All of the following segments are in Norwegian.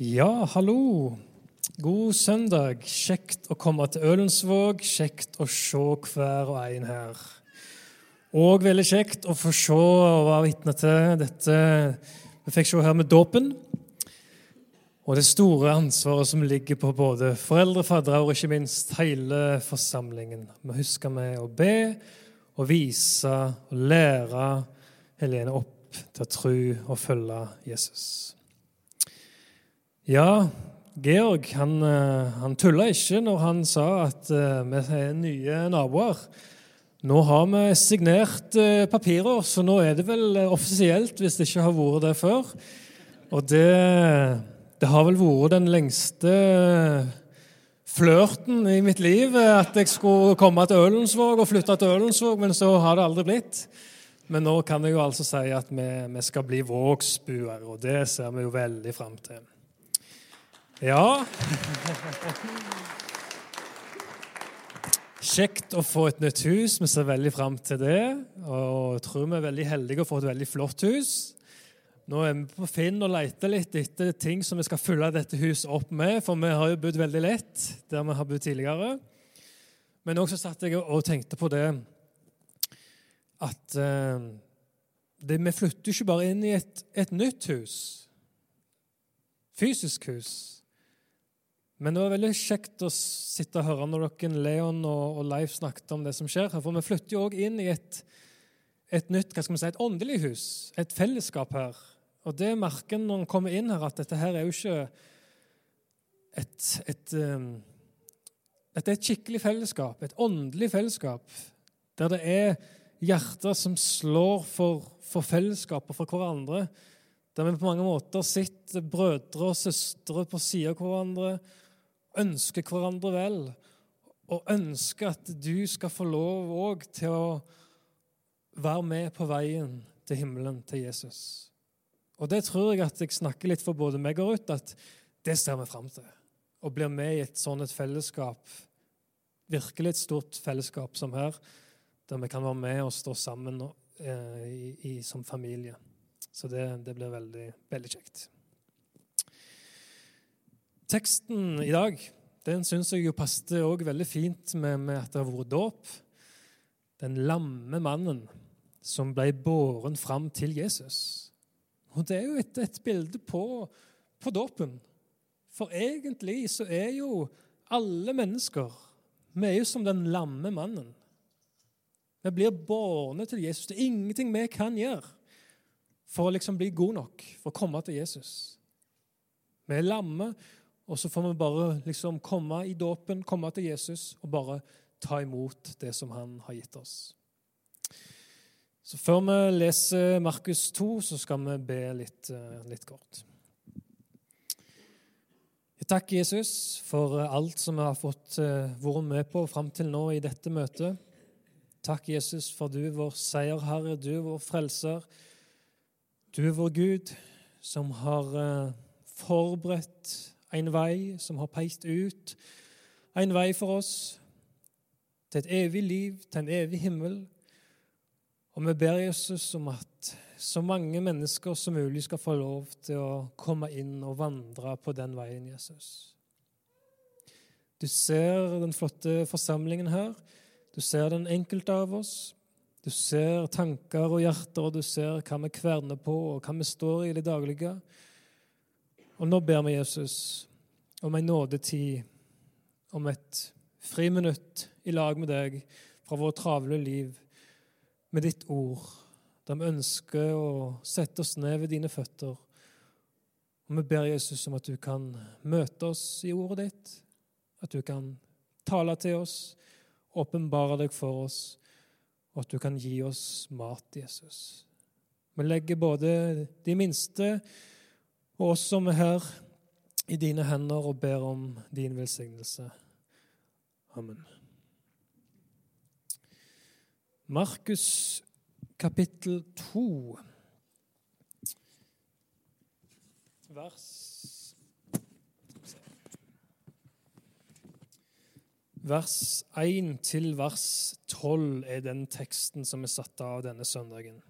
Ja, hallo. God søndag. Kjekt å komme til Ølensvåg. Kjekt å se hver og en her. Og veldig kjekt å få se og være vitne til dette vi fikk se her med dåpen. Og det store ansvaret som ligger på både foreldre, faddere og ikke minst hele forsamlingen. Vi husker med å be og vise og lære Helene opp til å tro og følge Jesus. Ja, Georg han, eh, han tulla ikke når han sa at eh, vi er nye naboer. Nå har vi signert eh, papirer, så nå er det vel offisielt, hvis det ikke har vært det før. Og det, det har vel vært den lengste flørten i mitt liv at jeg skulle komme til Ølensvåg og flytte til Ølensvåg, men så har det aldri blitt. Men nå kan jeg jo altså si at vi, vi skal bli vågsbuer, og det ser vi jo veldig fram til. Ja. Kjekt å få et nytt hus. Vi ser veldig fram til det. Og tror vi er veldig heldige å få et veldig flott hus. Nå er vi på Finn og leter litt etter ting som vi skal fylle dette huset opp med, for vi har jo bodd veldig lett der vi har bodd tidligere. Men også satt jeg og tenkte på det at uh, det, vi flytter ikke bare inn i et, et nytt hus, fysisk hus. Men det var veldig kjekt å sitte og høre når dere, Leon og, Leif snakket om det som skjer her. For vi flytter jo òg inn i et, et, nytt, hva skal vi si, et åndelig hus, et fellesskap her. Og det merker når en kommer inn her, at dette her er jo ikke et, et um, Dette er et skikkelig fellesskap, et åndelig fellesskap, der det er hjerter som slår for, for fellesskap og for hverandre. Der vi på mange måter sitter brødre og søstre på sida av hverandre ønsker hverandre vel, og ønsker at du skal få lov òg til å være med på veien til himmelen, til Jesus. Og det tror jeg at jeg snakker litt for både meg og Ruth, at det ser vi fram til. Å bli med i et sånt et fellesskap, virkelig et stort fellesskap som her, der vi kan være med og stå sammen eh, i, i, som familie. Så det, det blir veldig, veldig kjekt. Teksten i dag den syns jeg jo passet også veldig fint med, med, at det har vært dåp. Den lamme mannen som ble båren fram til Jesus. Og Det er jo et, et bilde på, på dåpen. For egentlig så er jo alle mennesker Vi er jo som den lamme mannen. Vi blir bårne til Jesus. Det er ingenting vi kan gjøre for å liksom bli gode nok for å komme til Jesus. Vi er lamme, og så får vi bare liksom komme i dåpen, komme til Jesus og bare ta imot det som han har gitt oss. Så Før vi leser Markus 2, så skal vi be litt, eh, litt kort. Jeg takker Jesus for alt som vi har fått eh, vært med på fram til nå i dette møtet. Takk, Jesus, for du er vår seierherre, du er vår frelser. Du er vår Gud, som har eh, forberedt en vei som har peist ut en vei for oss til et evig liv, til en evig himmel. Og vi ber Jesus om at så mange mennesker som mulig skal få lov til å komme inn og vandre på den veien, Jesus. Du ser den flotte forsamlingen her. Du ser den enkelte av oss. Du ser tanker og hjerter, og du ser hva vi kverner på, og hva vi står i i det daglige. Og nå ber vi Jesus om en nådetid, om et friminutt i lag med deg fra vårt travle liv med ditt ord, der vi ønsker å sette oss ned ved dine føtter. Og vi ber Jesus om at du kan møte oss i ordet ditt, at du kan tale til oss, åpenbare deg for oss, og at du kan gi oss mat, Jesus. Vi legger både de minste og oss som er her, i dine hender og ber om din velsignelse. Amen. Markus kapittel 2, vers Vers 1 til vers 12 er den teksten som er satt av denne søndagen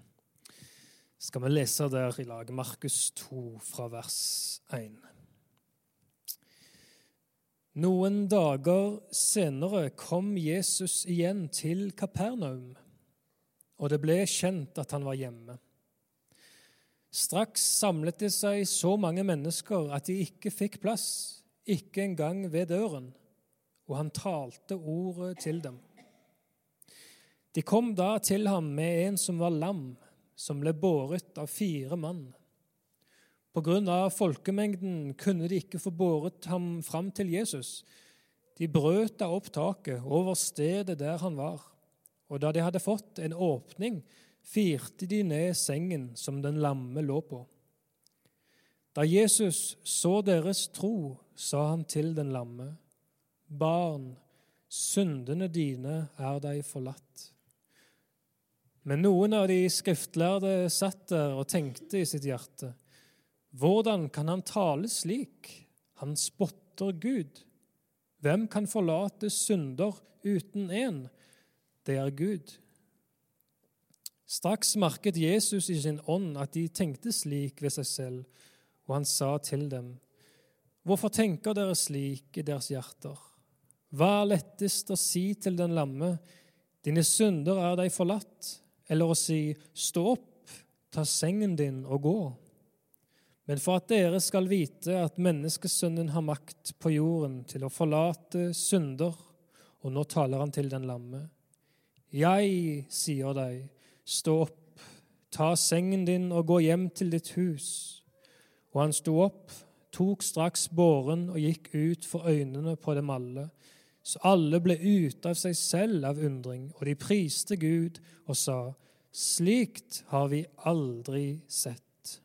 skal vi lese der i lag Markus 2 fra vers 1. Noen dager senere kom Jesus igjen til Kapernaum, og det ble kjent at han var hjemme. Straks samlet det seg så mange mennesker at de ikke fikk plass, ikke engang ved døren, og han talte ordet til dem. De kom da til ham med en som var lam, som ble båret av fire mann. På grunn av folkemengden kunne de ikke få båret ham fram til Jesus. De brøt da opp taket over stedet der han var, og da de hadde fått en åpning, firte de ned sengen som den lamme lå på. Da Jesus så deres tro, sa han til den lamme, Barn, syndene dine er deg forlatt. Men noen av de skriftlærde satt der og tenkte i sitt hjerte, hvordan kan han tale slik? Han spotter Gud. Hvem kan forlate synder uten én? Det er Gud. Straks merket Jesus i sin ånd at de tenkte slik ved seg selv, og han sa til dem, Hvorfor tenker dere slik i deres hjerter? Hva er lettest å si til den lamme, Dine synder er deg forlatt, eller å si, Stå opp, ta sengen din og gå? Men for at dere skal vite at menneskesønnen har makt på jorden til å forlate synder, og nå taler han til den lamme. Jeg sier deg, stå opp, ta sengen din og gå hjem til ditt hus. Og han sto opp, tok straks båren og gikk ut for øynene på dem alle. Så alle ble ute av seg selv av undring, og de priste Gud og sa, slikt har vi aldri sett.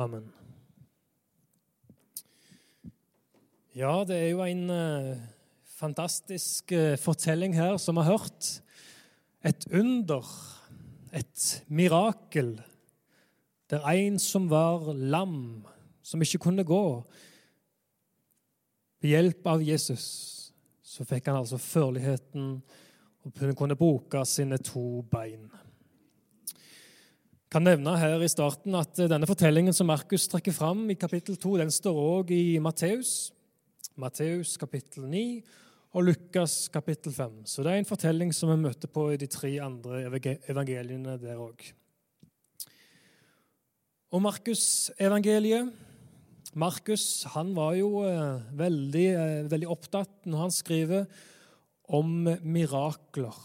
Amen. Ja, det er jo en uh, fantastisk uh, fortelling her som vi har hørt. Et under, et mirakel, der en som var lam, som ikke kunne gå Ved hjelp av Jesus så fikk han altså førligheten og kunne bruke sine to bein Jeg kan nevne her i starten at denne fortellingen som Markus trekker fram i kapittel 2, den står òg i Matteus. Matteus kapittel 9 og Lukas kapittel 5. Så det er en fortelling som vi møter på i de tre andre evangeliene der òg. Og Markus-evangeliet Markus han var jo eh, veldig, eh, veldig opptatt når han skriver om mirakler.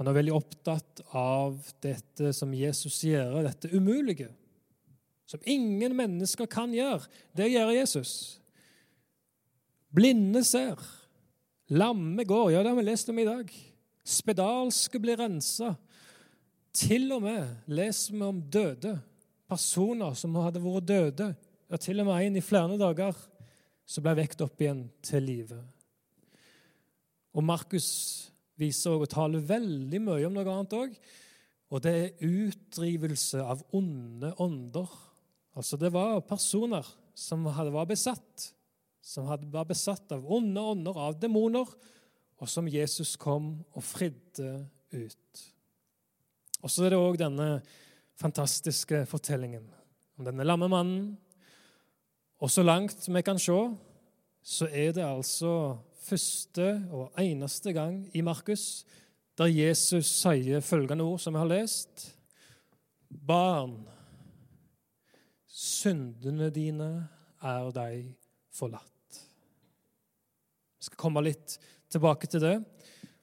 Han er veldig opptatt av dette som Jesus gjør, dette umulige. Som ingen mennesker kan gjøre. Det gjør Jesus. Blinde ser. Lamme går. Ja, det har vi lest om i dag. Spedalske blir rensa. Til og med leser vi om døde personer som hadde vært døde. Ja, til og med en i flere dager som ble vekt opp igjen til live. Og Markus viser og taler veldig mye om noe annet òg. Og det er utdrivelse av onde ånder. Altså Det var personer som hadde, var besatt, som hadde, var besatt av onde ånder, av demoner, og som Jesus kom og fridde ut. Og så er det òg denne fantastiske fortellingen om denne lamme mannen. Og så langt vi kan se, så er det altså første og eneste gang i Markus der Jesus sier følgende ord som vi har lest. Barn, syndene dine er deg forlatt. Vi skal komme litt tilbake til det,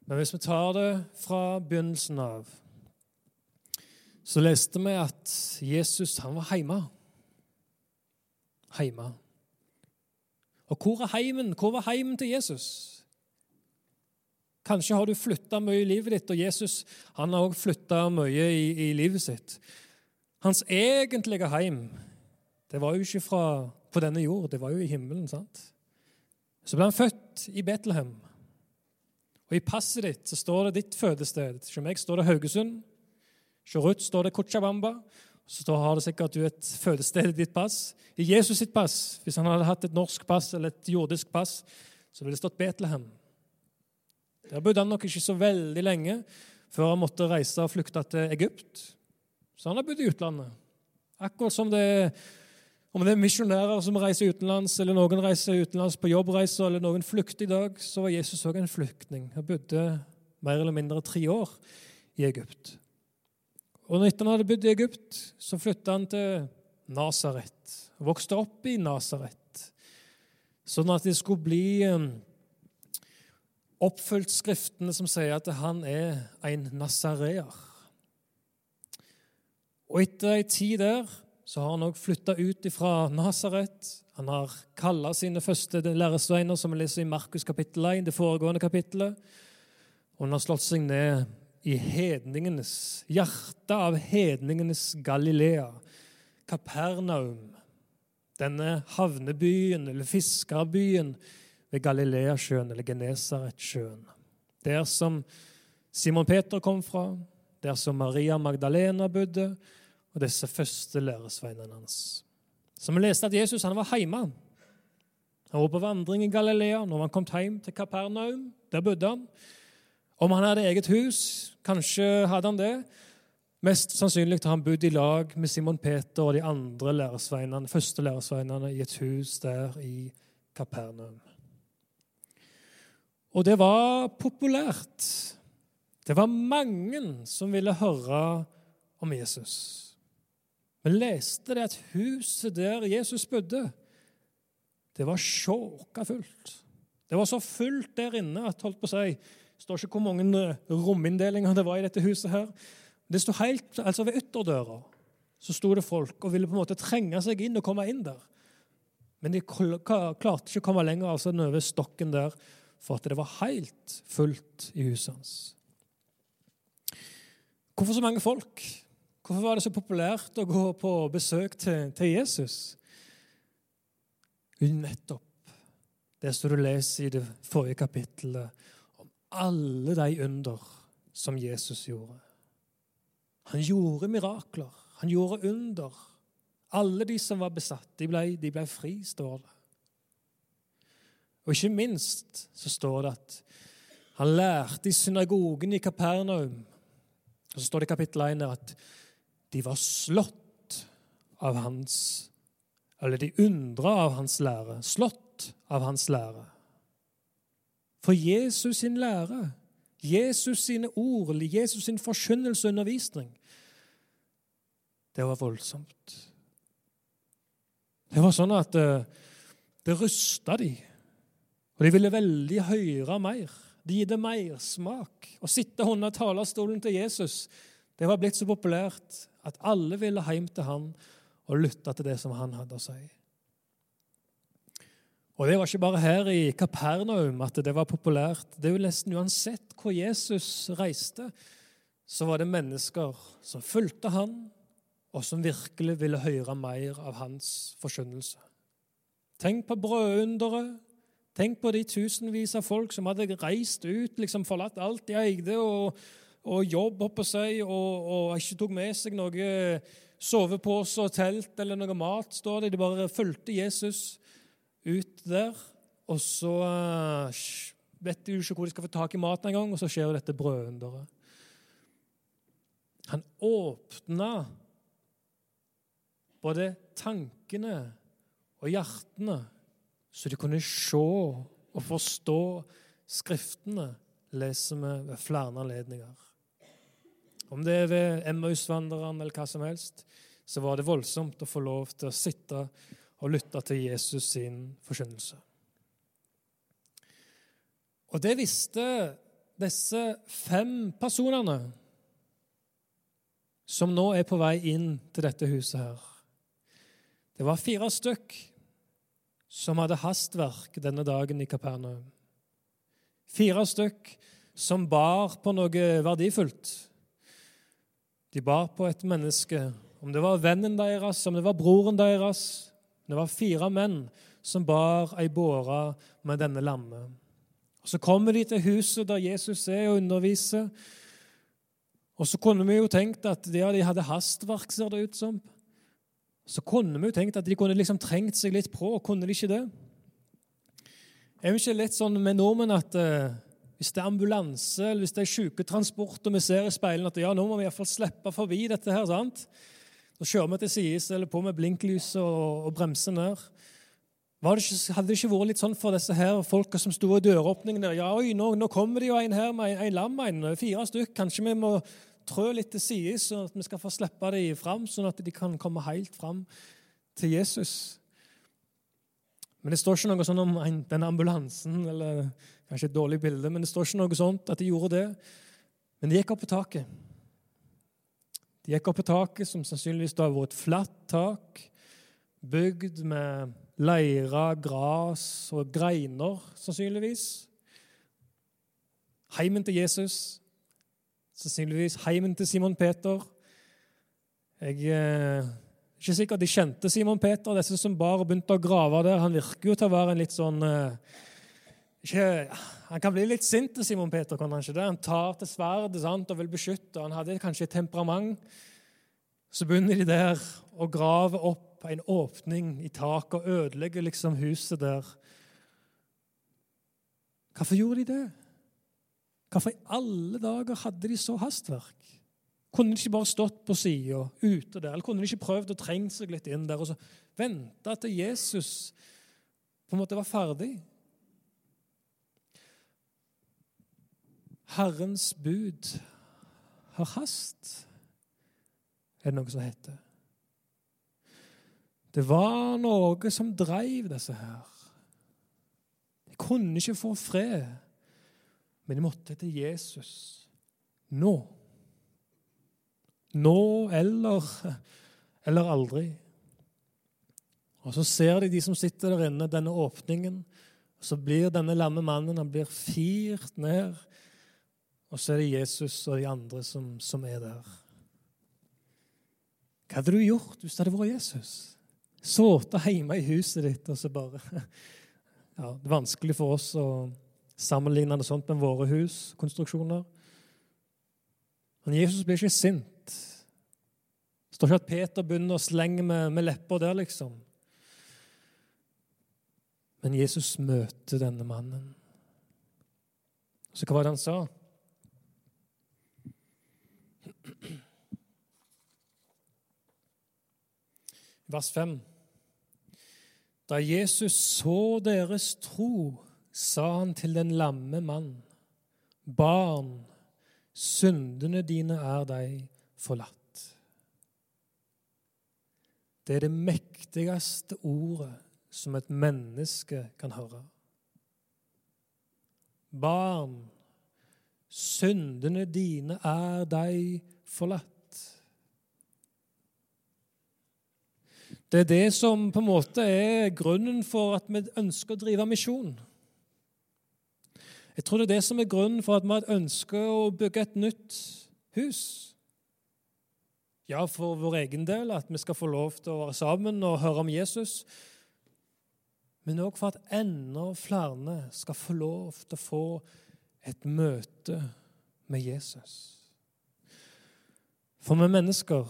men hvis vi tar det fra begynnelsen av, så leste vi at Jesus han var hjemme. Hjemme. Og hvor er heimen? Hvor var heimen til Jesus? Kanskje har du flytta mye i livet ditt, og Jesus han har også flytta mye i, i, livet sitt. Hans egentlige heim det var jo ikke fra, på denne jord, det var jo i himmelen. sant? Så ble han født i Betlehem. Og I passet ditt så står det ditt fødested. Hos meg står det Haugesund. Hos Ruth står det Cochabamba. Så da har det sikkert du et fødested i ditt pass. I Jesus sitt pass, hvis han hadde hatt et norsk pass eller et jordisk pass, så ville det stått Betlehem. Der bodde han nok ikke så veldig lenge før han måtte reise og flykte til Egypt. Så han har bodd i utlandet. Akkurat som det er Om det er misjonærer som reiser utenlands, eller noen reiser utenlands på jobbreiser, eller noen flykter i dag, så var Jesus òg en flyktning. Han bodde mer eller mindre tre år i Egypt. Og når han hadde bodd i Egypt, så flytta han til Nasaret. Vokste opp i Nasaret. Sånn at det skulle bli um, oppfylt skriftene som sier at han er en nasareer. Og etter ei tid der så har han òg flytta ut fra Nasaret. Han har kalla sine første læresveiner, som vi leser i Markus kapittel 1, det foregående kapittelet. Og han har slått seg ned i hedningenes, hjertet av hedningenes Galilea, Kapernaum. Denne havnebyen, eller fiskerbyen, ved Galileasjøen, eller Genesaretsjøen. Der som Simon Peter kom fra, der som Maria Magdalena bodde, og disse første læresveinene hans. Så vi leste at Jesus han var hjemme. Han var på vandring i Galilea. Når han kom hjem til Kapernaum, der bodde han. Om han hadde eget hus, kanskje hadde han det. Mest sannsynlig har han bodd i lag med Simon Peter og de andre læresveinene, første læresveinene i et hus der i Kapernaum. Og det var populært. Det var mange som ville høre om Jesus. Vi leste det at huset der Jesus bodde, det var sjåka fullt. Det var så fullt der inne at holdt på å si, det står ikke hvor mange rominndelinger det var i dette huset. her. Det sto helt, altså Ved ytterdøra så sto det folk og ville på en måte trenge seg inn og komme inn der. Men de klarte ikke å komme lenger altså over stokken der, for at det var helt fullt i huset hans. Hvorfor så mange folk? Hvorfor var det så populært å gå på besøk til, til Jesus? Nettopp det som du leser i det forrige kapittelet, alle de under som Jesus gjorde. Han gjorde mirakler. Han gjorde under. Alle de som var besatt, de ble, de ble fri, står det. Og ikke minst så står det at han lærte i synagogen i Kapernaum. Og så står det i kapittel 1 at de var slått av hans Eller de undra av hans lære. Slått av hans lære. For Jesus sin lære, Jesus sine ord, Jesus sin forkynnelse og undervisning, det var voldsomt. Det var sånn at det, eh, rysta de. Og de ville veldig høre mer. Det gitt mersmak. Å sitte under talerstolen til Jesus det var blitt så populært at alle ville hjem til han og lytte til det som han hadde å si. Og Det var ikke bare her i Kapernaum at det var populært. Det er jo nesten Uansett hvor Jesus reiste, så var det mennesker som fulgte han, og som virkelig ville høre mer av hans forkynnelse. Tenk på brødunderet. Tenk på de tusenvis av folk som hadde reist ut, liksom forlatt alt de eide, og og jobb oppå seg, og, og ikke tok med seg noe sovepose og telt eller noe mat, står det. De bare fulgte Jesus ut der. Og så uh, vet de jo ikke hvor de skal få tak i maten engang, og så skjer jo dette brødunderet. Han åpna både tankene og hjertene, så de kunne se og forstå Skriftene, leser vi ved flere anledninger. Om det er ved Emmausvandreren eller hva som helst, så var det voldsomt å få lov til å sitte og lytta til Jesus sin forkynnelse. Og det visste disse fem personene som nå er på vei inn til dette huset her. Det var fire stykk som hadde hastverk denne dagen i Kapernaum. Fire stykk som bar på noe verdifullt. De bar på et menneske. Om det var vennen deres, om det var broren deres. Det var fire menn som bar ei båre med denne lammet. Og Så kommer de til huset der Jesus er og underviser. Og så kunne vi jo tenkt at ja, de hadde hastverk, ser det ut som. Så kunne vi jo tenkt at de kunne liksom trengt seg litt på. og Kunne de ikke det? Er jo ikke litt sånn med nordmenn at uh, hvis det er ambulanse eller hvis det er syketransport, og vi ser i speilene at ja, nå må vi iallfall slippe forbi dette her, sant? Så kjører vi til sides eller på med blinklyset og, og bremser ned. Det ikke, hadde det ikke vært litt sånn for disse her folka som sto i døråpningen der Ja, oi, nå, nå, kommer det jo en her med en, en lam, en, fire stykk. Kanskje vi må trø litt til side, sånn at vi skal få slippe dem fram, sånn at de kan komme helt fram til Jesus. Men det står ikke noe sånn om en, denne ambulansen, eller kanskje et dårlig bilde, men det står ikke noe sånt at de gjorde det. Men de gikk opp på taket. De gikk opp på taket, som sannsynligvis da vært et flatt tak, bygd med leire, gras og greiner, sannsynligvis. Heimen til Jesus, sannsynligvis heimen til Simon Peter. Jeg er ikke sikker at de kjente Simon Peter, disse som bare begynte å grave der. Han virker jo til å være en litt sånn eh, ikke, Han kan bli litt sint Simon Peter. kan Han ikke det? Han tar til sverdet og vil beskytte. Han hadde kanskje et temperament. Så begynner de der å grave opp en åpning i taket og ødelegge liksom huset der. Hvorfor gjorde de det? Hvorfor i alle dager hadde de så hastverk? Kunne de ikke bare stått på sida ute der? Eller kunne de ikke prøvd å trenge seg litt inn der og så vente til Jesus på en måte var ferdig? Herrens bud har hast, er det noe som heter. Det var noe som dreiv disse her. De kunne ikke få fred, men de måtte til Jesus nå. Nå eller, eller aldri. Og Så ser de de som sitter der inne, denne åpningen. og Så blir denne lamme mannen han blir firt ned og så er det Jesus og de andre som, som er der. Hva hadde du gjort hvis det hadde vært Jesus? Sittet hjemme i huset ditt og så bare ja, Det er vanskelig for oss å sammenligne det sånt med våre huskonstruksjoner. Men Jesus blir ikke sint. Det står ikke at Peter begynner å slenge med, med lepper der, liksom. Men Jesus møter denne mannen. Så hva var det han sa? Vers 5. Da Jesus så deres tro, sa han til den lamme mann, Barn, syndene dine er deg forlatt. Det er det mektigste ordet som et menneske kan høre. Barn, syndene dine er deg forlatt. Det er det som på en måte er grunnen for at vi ønsker å drive misjon. Jeg tror det er det som er grunnen for at vi ønsker å bygge et nytt hus. Ja, for vår egen del, at vi skal få lov til å være sammen og høre om Jesus. Men òg for at enda flere skal få lov til å få et møte med Jesus. For vi mennesker,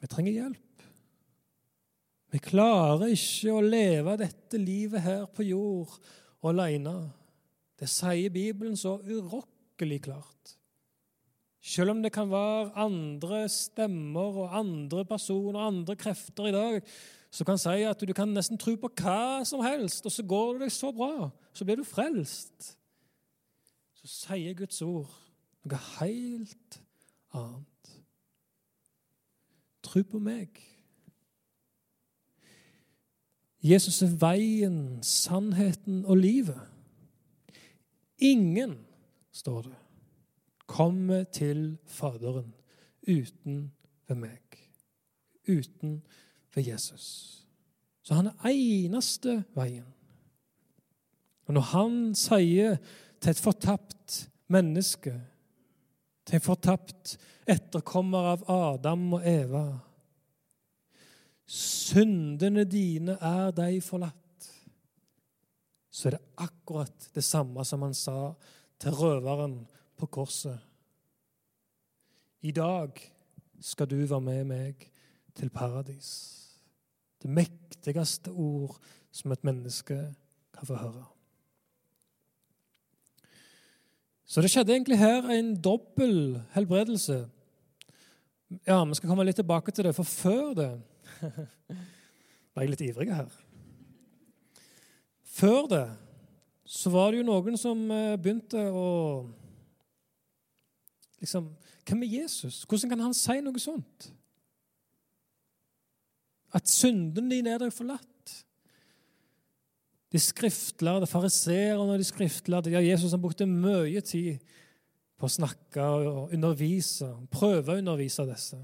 vi trenger hjelp. Vi klarer ikke å leve dette livet her på jord alene. Det sier Bibelen så urokkelig klart. Selv om det kan være andre stemmer og andre personer og andre krefter i dag som kan si at du kan nesten tro på hva som helst, og så går det deg så bra, så blir du frelst, så sier Guds ord noe helt annet. Tro på meg. Jesus er veien, sannheten og livet. Ingen, står det, kommer til Faderen uten ved meg, uten ved Jesus. Så han er eneste veien. Og når han sier til et fortapt menneske, til en fortapt etterkommer av Adam og Eva syndene dine er deg forlatt, så er det akkurat det samme som han sa til røveren på korset. I dag skal du være med meg til paradis. Det mektigste ord som et menneske kan få høre. Så det skjedde egentlig her en dobbel helbredelse. Ja, vi skal komme litt tilbake til det, for før det Ble jeg litt ivrig her? Før det så var det jo noen som eh, begynte å liksom, Hvem er Jesus? Hvordan kan han si noe sånt? At synden din er deg forlatt. De skriftlærde, fariseerne og de skriftlærde ja, Jesus han brukte mye tid på å snakke og undervise, prøve å undervise disse.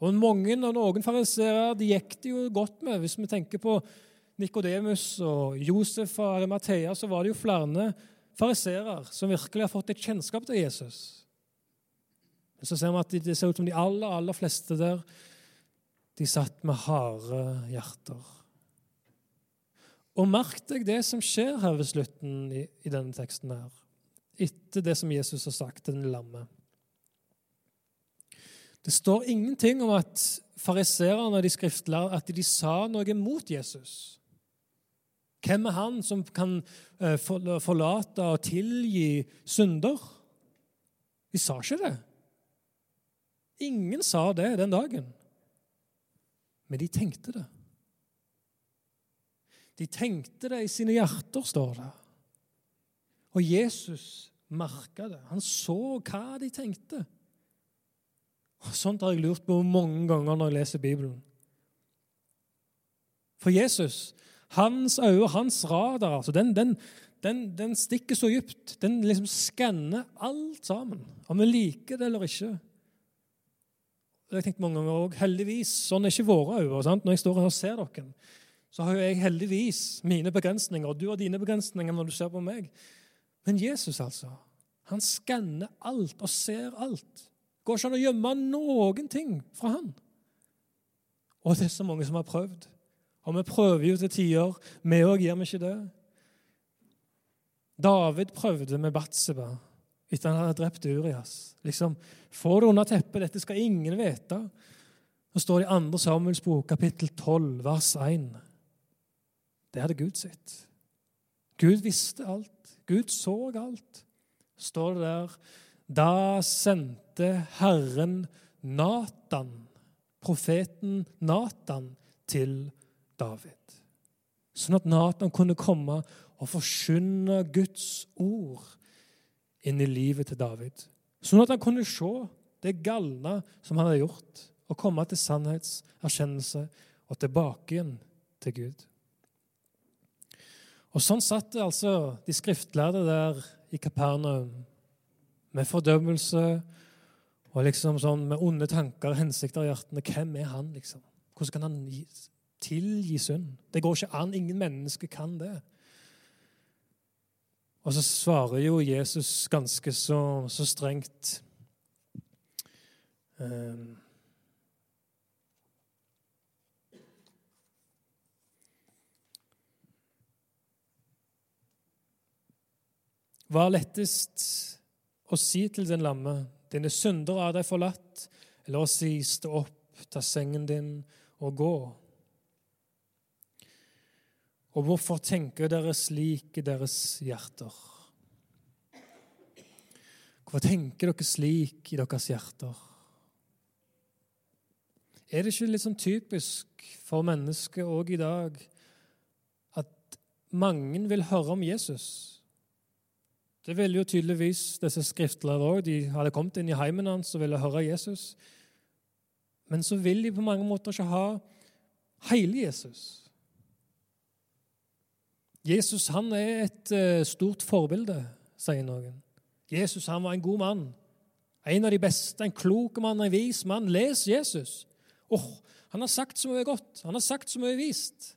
Og mange av noen fariseere de gikk det jo godt med. Hvis vi tenker på Nikodemus og Josef og Arimathea, så var det jo flere fariseere som virkelig har fått et kjennskap til Jesus. Men så ser vi at det ser ut som de aller, aller fleste der de satt med harde hjerter. Og merk deg det som skjer her ved slutten i, i denne teksten her, etter det som Jesus har sagt til den lamme. Det står ingenting om at fariseerne de skriftlærde at de sa noe mot Jesus. Hvem er han som kan eh, forlate og tilgi synder? De sa ikke det. Ingen sa det den dagen. Men de tenkte det. De tenkte det i sine hjerter, står det. Og Jesus merka det. Han så hva de tenkte. Og sånt har jeg lurt på mange ganger når jeg leser Bibelen. For Jesus, hans øyne, hans radar, altså den, den, den, den stikker så dypt. Den liksom skanner alt sammen, om vi liker det eller ikke. Jeg tenkt mange ganger også, Heldigvis, sånn er ikke våre øyne. Når jeg står her og ser dere, så har jo jeg heldigvis mine begrensninger, og du har dine begrensninger når du ser på meg. Men Jesus, altså, han skanner alt og ser alt. Går ikke an å gjemme noen ting fra han. Og det er så mange som har prøvd. Og vi prøver jo til tider. Vi òg gjør vi ikke det. David prøvde med Batseba etter han hadde drept Urias. Liksom, Få det under teppet, dette skal ingen vite. Så står det i 2. Samuels bok, kapittel 12, vers 1. Det hadde Gud sett. Gud visste alt. Gud så alt. Står det der Da sendte Herren Natan, profeten Natan, til David. Sånn at Natan kunne komme og forkynne Guds ord inn i livet til David. Sånn at han kunne se det galne som han hadde gjort, og komme til sannhetserkjennelse og tilbake igjen til Gud. Og Sånn satt det altså de skriftlærde der i Kapernaum med fordømmelse og liksom sånn med onde tanker og hensikter i hjertene. Hvem er han, liksom? Hvordan kan han tilgi synd? Det går ikke an. Ingen mennesker kan det. Og så svarer jo Jesus ganske så, så strengt um, Hva er lettest å si til den lamme? Dine synder er deg forlatt. Eller å si stå opp, ta sengen din og gå. Og hvorfor tenker dere slik i deres hjerter? Hvorfor tenker dere slik i deres hjerter? Er det ikke litt sånn typisk for mennesket òg i dag at mange vil høre om Jesus? Det ville jo tydeligvis disse skriftlærde òg. De hadde kommet inn i heimen hans og ville høre Jesus. Men så vil de på mange måter ikke ha hele Jesus. Jesus han er et uh, stort forbilde, sier noen. Jesus han var en god mann. En av de beste, en klok mann, en vis mann. Les Jesus. Oh, han har sagt så mye godt. Han har sagt så mye vist.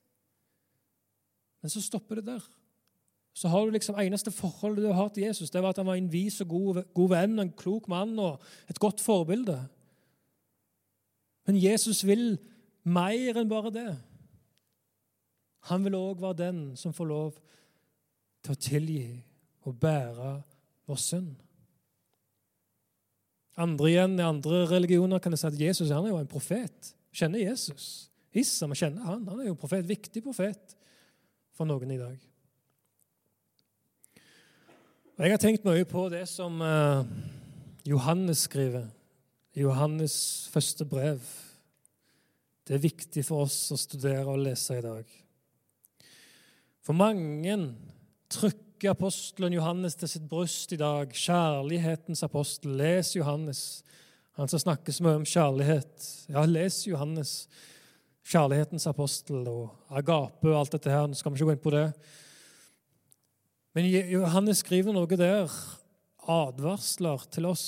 Men så stopper det der så har du liksom eneste forholdet du har til Jesus, det var at han var en vis og god, god venn, en klok mann og et godt forbilde. Men Jesus vil mer enn bare det. Han vil òg være den som får lov til å tilgi og bære vår synd. Andre igjen, I andre religioner kan jeg si at Jesus han er jo en profet. Kjenner Jesus. Issa, vi kjenner han. Han er jo profet, viktig profet for noen i dag. Jeg har tenkt mye på det som uh, Johannes skriver i Johannes første brev. Det er viktig for oss å studere og lese i dag. For mange trykker apostelen Johannes til sitt bryst i dag. Kjærlighetens apostel. Les Johannes, han som snakker så mye om kjærlighet. Ja, les Johannes, kjærlighetens apostel og agape og alt dette her. Nå skal vi ikke gå inn på det. Men Johannes skriver noe der, advarsler til oss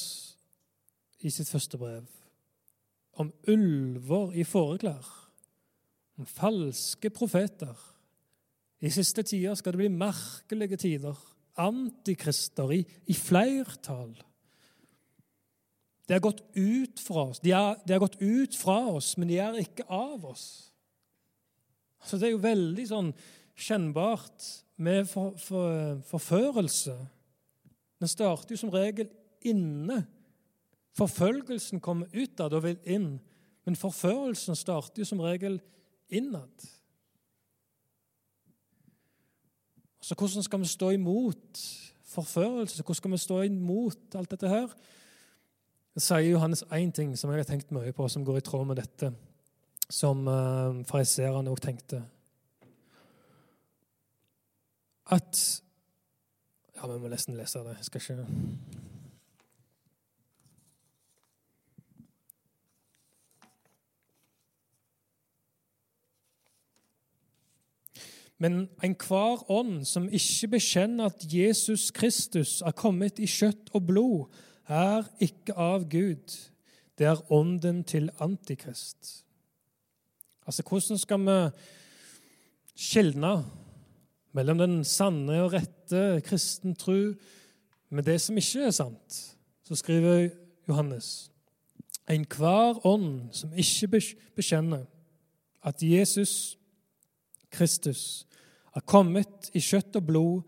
i sitt første brev. Om ulver i fåreklær, om falske profeter. I siste tider skal det bli merkelige tider. Antikrister i, i flertall. De har gått ut fra oss. De har, de har, gått ut fra oss, men de er ikke av oss. Så det er jo veldig sånn kjennbart med for, for, forførelse. Den starter jo som regel inne. Forfølgelsen kommer utad og vil inn. Men forførelsen starter jo som regel innad. Så hvordan skal vi stå imot forførelse? Hvordan skal vi stå imot alt dette her? Det sier Johannes én ting som jeg har tenkt mye på, som går i tråd med dette, som uh, fariseerne òg tenkte. At Ja, vi må nesten lese det. Jeg skal ikke Men enhver ånd som ikke bekjenner at Jesus Kristus er kommet i kjøtt og blod, er ikke av Gud. Det er ånden til Antikrist. Altså, hvordan skal vi skjelne mellom den sanne og rette kristen tro med det som ikke er sant, så skriver Johannes Enhver ånd som ikke bekjenner at Jesus Kristus er kommet i kjøtt og blod,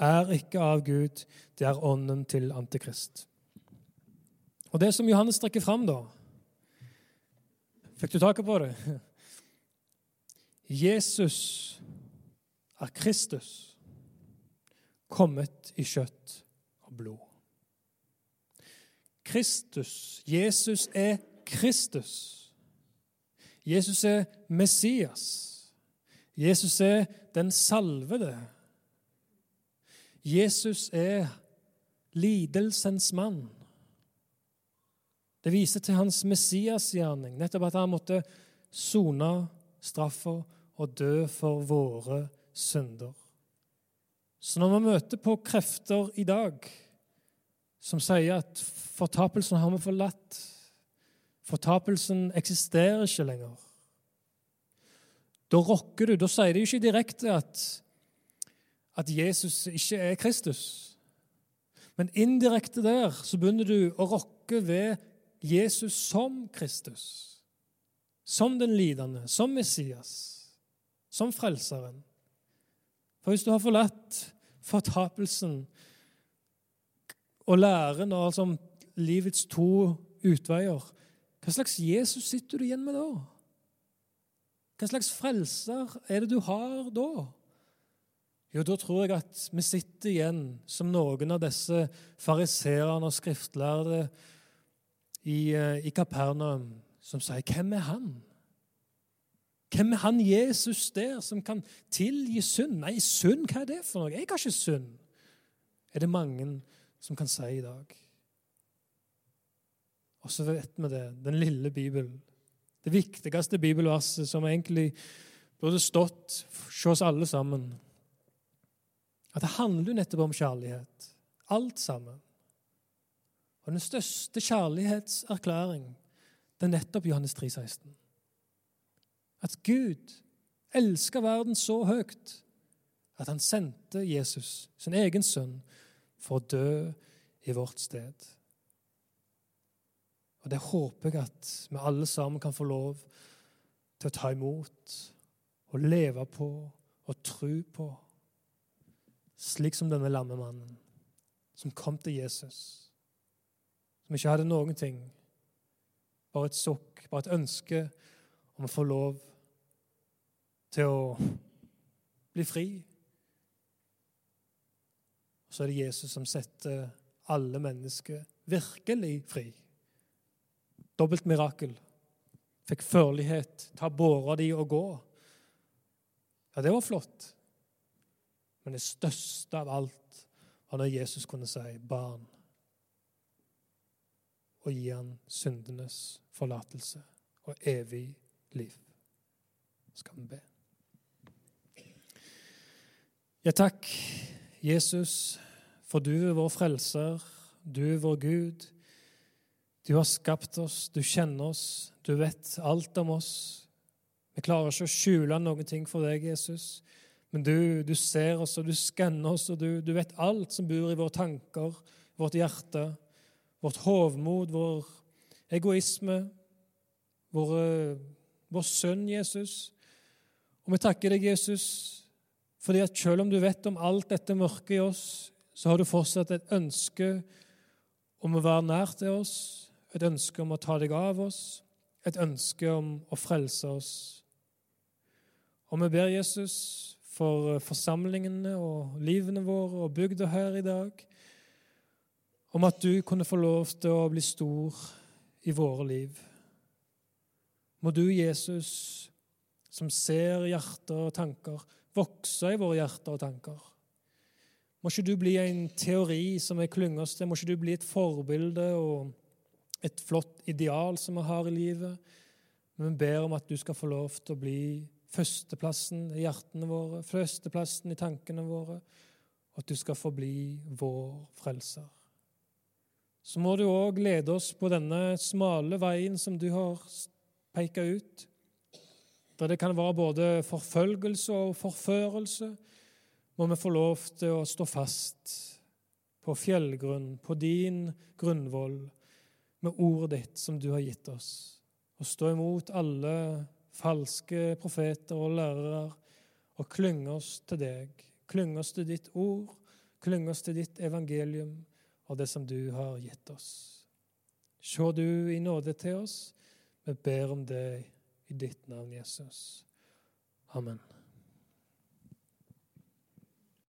er ikke av Gud, det er ånden til Antikrist. Og det som Johannes trekker fram, da Fikk du taket på det? Jesus er Kristus kommet i kjøtt og blod. Kristus, Jesus er Kristus. Jesus er Messias. Jesus er den salvede. Jesus er lidelsens mann. Det viser til hans Messias-gjerning, nettopp at han måtte sone straffa og dø for våre synder. Så når vi møter på krefter i dag som sier at fortapelsen har vi forlatt, fortapelsen eksisterer ikke lenger, da rokker du. Da sier de ikke direkte at, at Jesus ikke er Kristus. Men indirekte der så begynner du å rokke ved Jesus som Kristus. Som den lidende, som Messias, som Frelseren. For hvis du har forlatt fortapelsen og læren og altså livets to utveier, hva slags Jesus sitter du igjen med da? Hva slags frelser er det du har da? Jo, da tror jeg at vi sitter igjen som noen av disse fariseerne og skriftlærde i, eh, i Kapernaum som sier 'Hvem er han?' Hvem er han Jesus der som kan tilgi synd? Nei, synd, hva er det for noe? Jeg har ikke synd, er det mange som kan si i dag. Og så vet vi det, den lille Bibelen. Det viktigste bibelverset som egentlig burde stått hos oss alle sammen. At det handler jo nettopp om kjærlighet. Alt sammen. Og den største kjærlighetserklæring det er nettopp Johannes 3, 16. At Gud elska verden så høyt at han sendte Jesus, sin egen sønn, for å dø i vårt sted. Og Det håper jeg at vi alle sammen kan få lov til å ta imot og leve på og tro på, slik som denne lammemannen som kom til Jesus, som ikke hadde noen ting, bare et sukk, bare et ønske om å få lov til å bli fri. Så er det Jesus som setter alle mennesker virkelig fri. Dobbelt mirakel. Fikk førlighet, ta båra di og gå. Ja, det var flott. Men det største av alt var når Jesus kunne si 'barn' og gi han syndenes forlatelse og evig liv. Skal vi be. Ja, takk, Jesus, for du er vår frelser, du er vår Gud. Du har skapt oss, du kjenner oss, du vet alt om oss. Vi klarer ikke å skjule noen ting for deg, Jesus. Men du, du ser oss, og du skanner oss, og du, du, vet alt som bor i våre tanker, vårt hjerte, vårt hovmod, vår egoisme, vår, vår sønn Jesus. Og vi takker deg, Jesus, fordi at selv om du vet om alt dette mørket i oss, så har du fortsatt et ønske om å være nær til oss, et ønske om å ta deg av oss, et ønske om å frelse oss. Og vi ber Jesus for forsamlingene og livene våre og bygda her i dag, om at du kunne få lov til å bli stor i våre liv. Må du, Jesus, som ser hjerter og tanker, vokse i våre hjerter og tanker. Må ikke du bli en teori som vi klynger oss til. Må ikke du bli et forbilde og et flott ideal som vi har i livet. Men vi ber om at du skal få lov til å bli førsteplassen i hjertene våre, førsteplassen i tankene våre, og at du skal få bli vår frelser. Så må du òg lede oss på denne smale veien som du har peka ut der det kan være både forfølgelse og forførelse, må vi få lov til å stå fast på fjellgrunn, på din grunnvoll, med ordet ditt som du har gitt oss, og stå imot alle falske profeter og lærere og klynge oss til deg, klynge oss til ditt ord, klynge oss til ditt evangelium og det som du har gitt oss. Se du i nåde til oss. Vi ber om det i ditt navn, Jesus. Amen.